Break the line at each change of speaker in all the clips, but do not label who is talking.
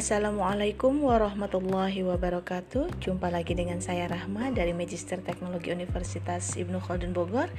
Assalamualaikum warahmatullahi wabarakatuh. Jumpa lagi dengan saya Rahma dari Magister Teknologi Universitas Ibnu Khaldun Bogor.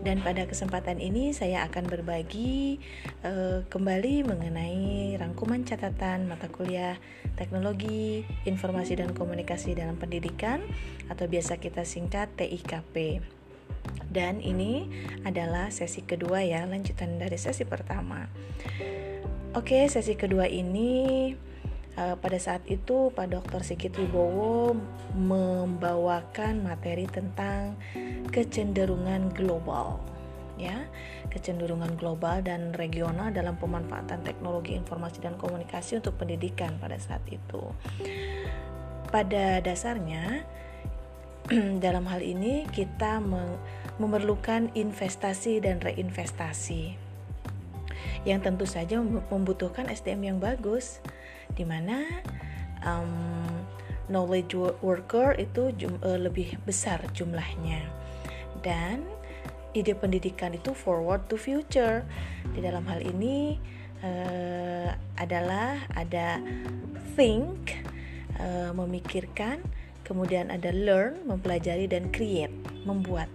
Dan pada kesempatan ini saya akan berbagi uh, kembali mengenai rangkuman catatan mata kuliah Teknologi Informasi dan Komunikasi dalam Pendidikan Atau biasa kita singkat TIKP dan ini adalah sesi kedua ya, lanjutan dari sesi pertama. Oke, sesi kedua ini uh, pada saat itu Pak Dr. Sigit Wibowo membawakan materi tentang kecenderungan global ya kecenderungan global dan regional dalam pemanfaatan teknologi informasi dan komunikasi untuk pendidikan pada saat itu. Pada dasarnya dalam hal ini kita memerlukan investasi dan reinvestasi yang tentu saja membutuhkan SDM yang bagus di mana um, knowledge worker itu jum, uh, lebih besar jumlahnya. Dan ide pendidikan itu forward to future. Di dalam hal ini uh, adalah ada think uh, memikirkan kemudian ada learn mempelajari dan create membuat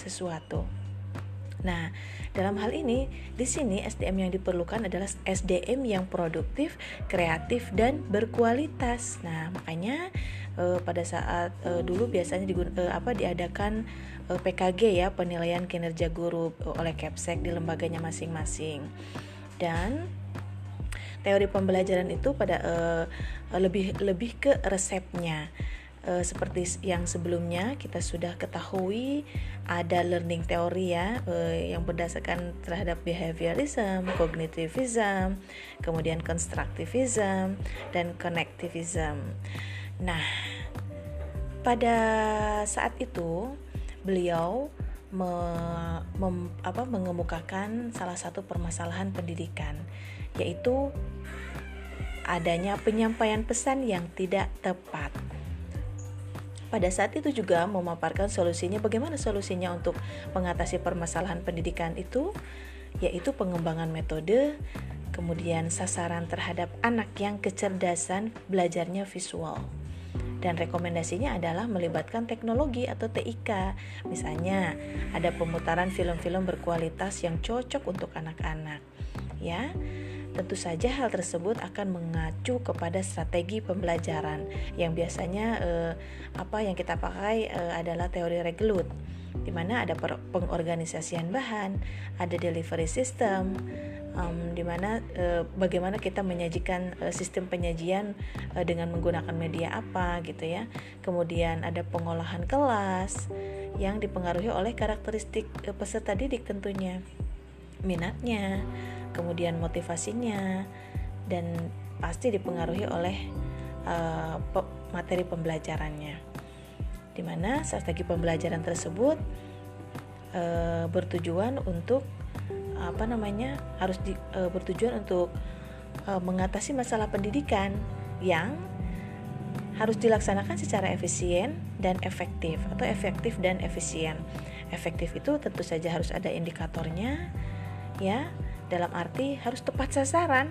sesuatu Nah, dalam hal ini, di sini SDM yang diperlukan adalah SDM yang produktif, kreatif, dan berkualitas. Nah, makanya eh, pada saat eh, dulu biasanya digun, eh, apa diadakan eh, PKG ya, penilaian kinerja guru eh, oleh Kepsek di lembaganya masing-masing. Dan teori pembelajaran itu pada eh, lebih lebih ke resepnya e, seperti yang sebelumnya kita sudah ketahui ada learning theory ya e, yang berdasarkan terhadap behaviorism, cognitivism, kemudian constructivism dan connectivism. Nah, pada saat itu beliau me, mem, apa, mengemukakan salah satu permasalahan pendidikan yaitu adanya penyampaian pesan yang tidak tepat pada saat itu juga memaparkan solusinya bagaimana solusinya untuk mengatasi permasalahan pendidikan itu yaitu pengembangan metode kemudian sasaran terhadap anak yang kecerdasan belajarnya visual dan rekomendasinya adalah melibatkan teknologi atau TIK. Misalnya, ada pemutaran film-film berkualitas yang cocok untuk anak-anak. Ya. Tentu saja hal tersebut akan mengacu kepada strategi pembelajaran yang biasanya eh, apa yang kita pakai eh, adalah teori reglut di mana ada pengorganisasian bahan, ada delivery system, um, di mana uh, bagaimana kita menyajikan uh, sistem penyajian uh, dengan menggunakan media apa gitu ya. Kemudian ada pengolahan kelas yang dipengaruhi oleh karakteristik peserta didik tentunya, minatnya, kemudian motivasinya dan pasti dipengaruhi oleh uh, materi pembelajarannya di mana strategi pembelajaran tersebut uh, bertujuan untuk apa namanya harus di, uh, bertujuan untuk uh, mengatasi masalah pendidikan yang harus dilaksanakan secara efisien dan efektif atau efektif dan efisien. Efektif itu tentu saja harus ada indikatornya ya dalam arti harus tepat sasaran.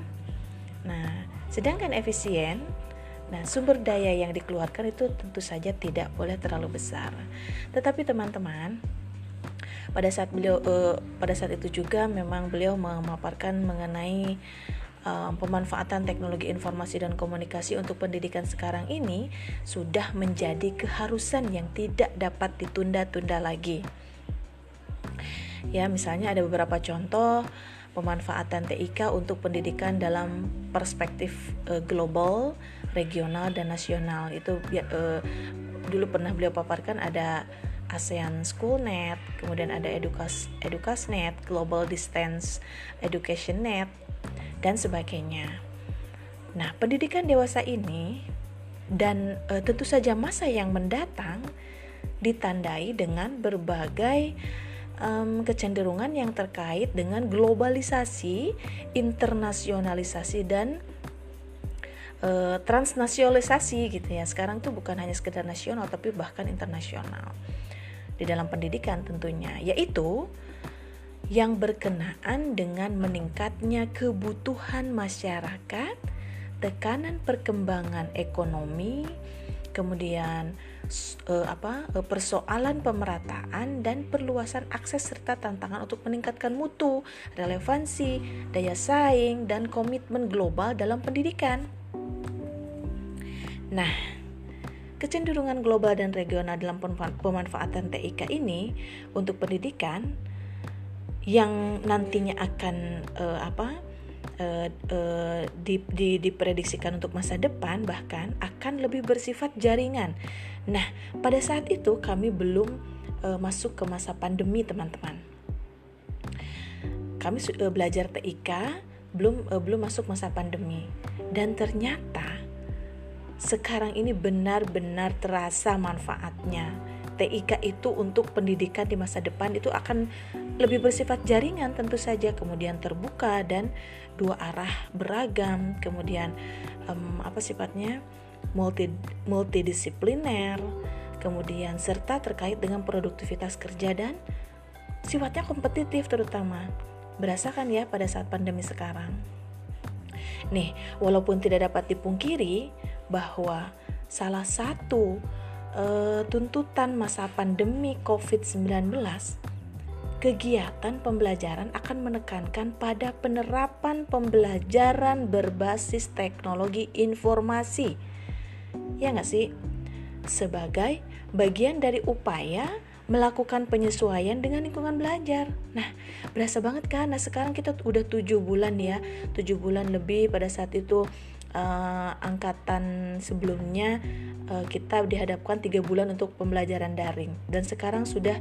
Nah, sedangkan efisien, nah sumber daya yang dikeluarkan itu tentu saja tidak boleh terlalu besar. Tetapi teman-teman, pada saat beliau uh, pada saat itu juga memang beliau memaparkan mengenai uh, pemanfaatan teknologi informasi dan komunikasi untuk pendidikan sekarang ini sudah menjadi keharusan yang tidak dapat ditunda-tunda lagi. Ya, misalnya ada beberapa contoh pemanfaatan TIK untuk pendidikan dalam perspektif uh, global, regional dan nasional. Itu uh, dulu pernah beliau paparkan ada ASEAN Schoolnet, kemudian ada Edukas Edukasnet, Global Distance Education Net dan sebagainya. Nah, pendidikan dewasa ini dan uh, tentu saja masa yang mendatang ditandai dengan berbagai um, kecenderungan yang terkait dengan globalisasi, internasionalisasi dan uh, transnasionalisasi gitu ya. Sekarang tuh bukan hanya sekedar nasional tapi bahkan internasional. Di dalam pendidikan tentunya, yaitu yang berkenaan dengan meningkatnya kebutuhan masyarakat tekanan perkembangan ekonomi, kemudian uh, apa uh, persoalan pemerataan dan perluasan akses serta tantangan untuk meningkatkan mutu, relevansi, daya saing dan komitmen global dalam pendidikan. Nah, kecenderungan global dan regional dalam pemanfaatan TIK ini untuk pendidikan yang nantinya akan uh, apa uh, uh, di, di, diprediksikan untuk masa depan bahkan akan lebih bersifat jaringan Nah, pada saat itu kami belum uh, masuk ke masa pandemi, teman-teman. Kami uh, belajar TIK belum uh, belum masuk masa pandemi. Dan ternyata sekarang ini benar-benar terasa manfaatnya. TIK itu untuk pendidikan di masa depan itu akan lebih bersifat jaringan tentu saja kemudian terbuka dan dua arah beragam kemudian um, apa sifatnya multi multidisipliner, kemudian serta terkait dengan produktivitas kerja dan sifatnya kompetitif terutama. Berasakan ya pada saat pandemi sekarang. Nih, walaupun tidak dapat dipungkiri bahwa salah satu uh, tuntutan masa pandemi COVID-19 kegiatan pembelajaran akan menekankan pada penerapan pembelajaran berbasis teknologi informasi ya nggak sih? Sebagai bagian dari upaya melakukan penyesuaian dengan lingkungan belajar. Nah, berasa banget kan? Nah, sekarang kita udah tujuh bulan ya, tujuh bulan lebih pada saat itu uh, angkatan sebelumnya uh, kita dihadapkan tiga bulan untuk pembelajaran daring dan sekarang sudah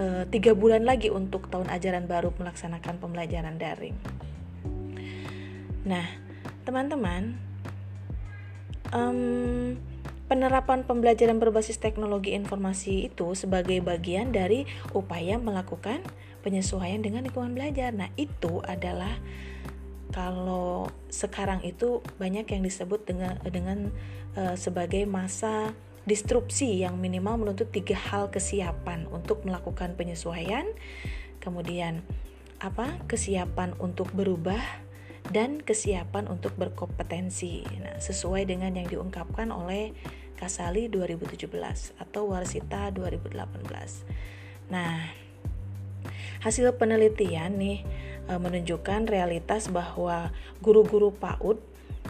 uh, tiga bulan lagi untuk tahun ajaran baru melaksanakan pembelajaran daring. Nah, teman-teman, um, penerapan pembelajaran berbasis teknologi informasi itu sebagai bagian dari upaya melakukan penyesuaian dengan lingkungan belajar. Nah, itu adalah kalau sekarang itu banyak yang disebut dengan dengan uh, sebagai masa disrupsi yang minimal menuntut tiga hal kesiapan untuk melakukan penyesuaian, kemudian apa kesiapan untuk berubah dan kesiapan untuk berkompetensi. Nah, sesuai dengan yang diungkapkan oleh Kasali 2017 atau Warsita 2018. Nah, hasil penelitian nih e, menunjukkan realitas bahwa guru-guru PAUD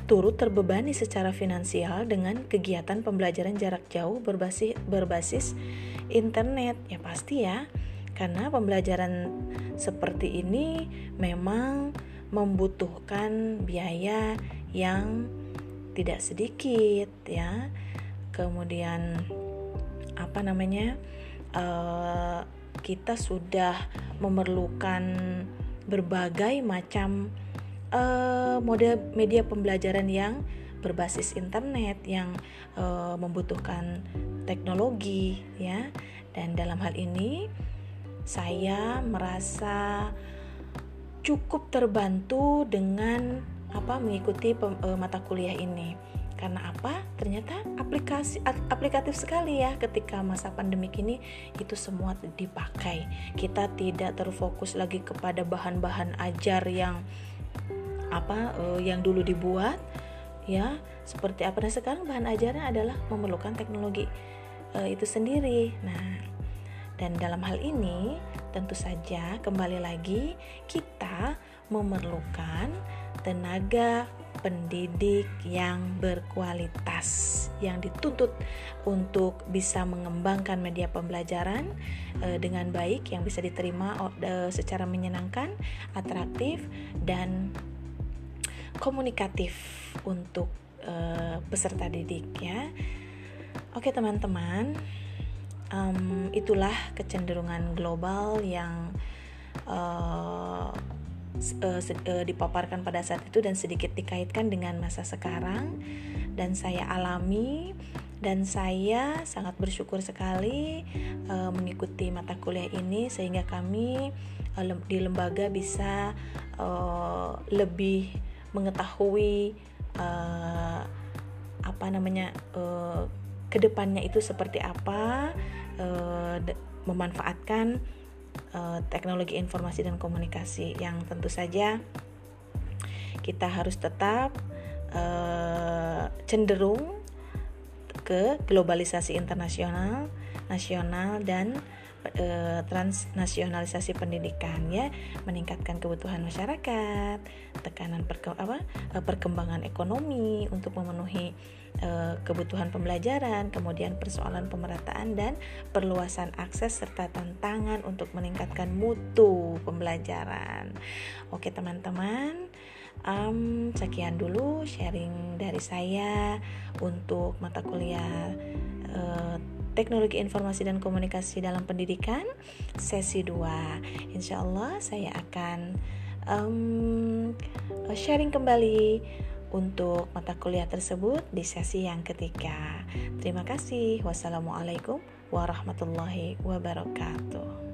turut terbebani secara finansial dengan kegiatan pembelajaran jarak jauh berbasis berbasis internet. Ya pasti ya. Karena pembelajaran seperti ini memang membutuhkan biaya yang tidak sedikit ya kemudian apa namanya uh, kita sudah memerlukan berbagai macam uh, mode media pembelajaran yang berbasis internet yang uh, membutuhkan teknologi ya dan dalam hal ini saya merasa cukup terbantu dengan apa mengikuti pem, e, mata kuliah ini. Karena apa? Ternyata aplikasi aplikatif sekali ya ketika masa pandemik ini itu semua dipakai. Kita tidak terfokus lagi kepada bahan-bahan ajar yang apa e, yang dulu dibuat ya seperti apa nah sekarang bahan ajarnya adalah memerlukan teknologi e, itu sendiri. Nah, dan dalam hal ini tentu saja kembali lagi kita memerlukan tenaga pendidik yang berkualitas yang dituntut untuk bisa mengembangkan media pembelajaran e, dengan baik yang bisa diterima e, secara menyenangkan, atraktif dan komunikatif untuk e, peserta didik ya. Oke teman-teman, um, itulah kecenderungan global yang uh, uh, dipaparkan pada saat itu dan sedikit dikaitkan dengan masa sekarang. Dan saya alami dan saya sangat bersyukur sekali uh, mengikuti mata kuliah ini sehingga kami uh, di lembaga bisa uh, lebih mengetahui uh, apa namanya uh, ke depannya itu seperti apa uh, memanfaatkan uh, teknologi informasi dan komunikasi yang tentu saja kita harus tetap uh, cenderung ke globalisasi internasional, nasional dan e, transnasionalisasi pendidikan ya, meningkatkan kebutuhan masyarakat, tekanan perke, apa, e, perkembangan ekonomi untuk memenuhi e, kebutuhan pembelajaran, kemudian persoalan pemerataan dan perluasan akses serta tantangan untuk meningkatkan mutu pembelajaran. Oke teman-teman, um, sekian dulu sharing dari saya untuk mata kuliah Teknologi Informasi dan Komunikasi dalam Pendidikan sesi 2. Insya Allah saya akan um, sharing kembali untuk mata kuliah tersebut di sesi yang ketiga. Terima kasih. Wassalamualaikum warahmatullahi wabarakatuh.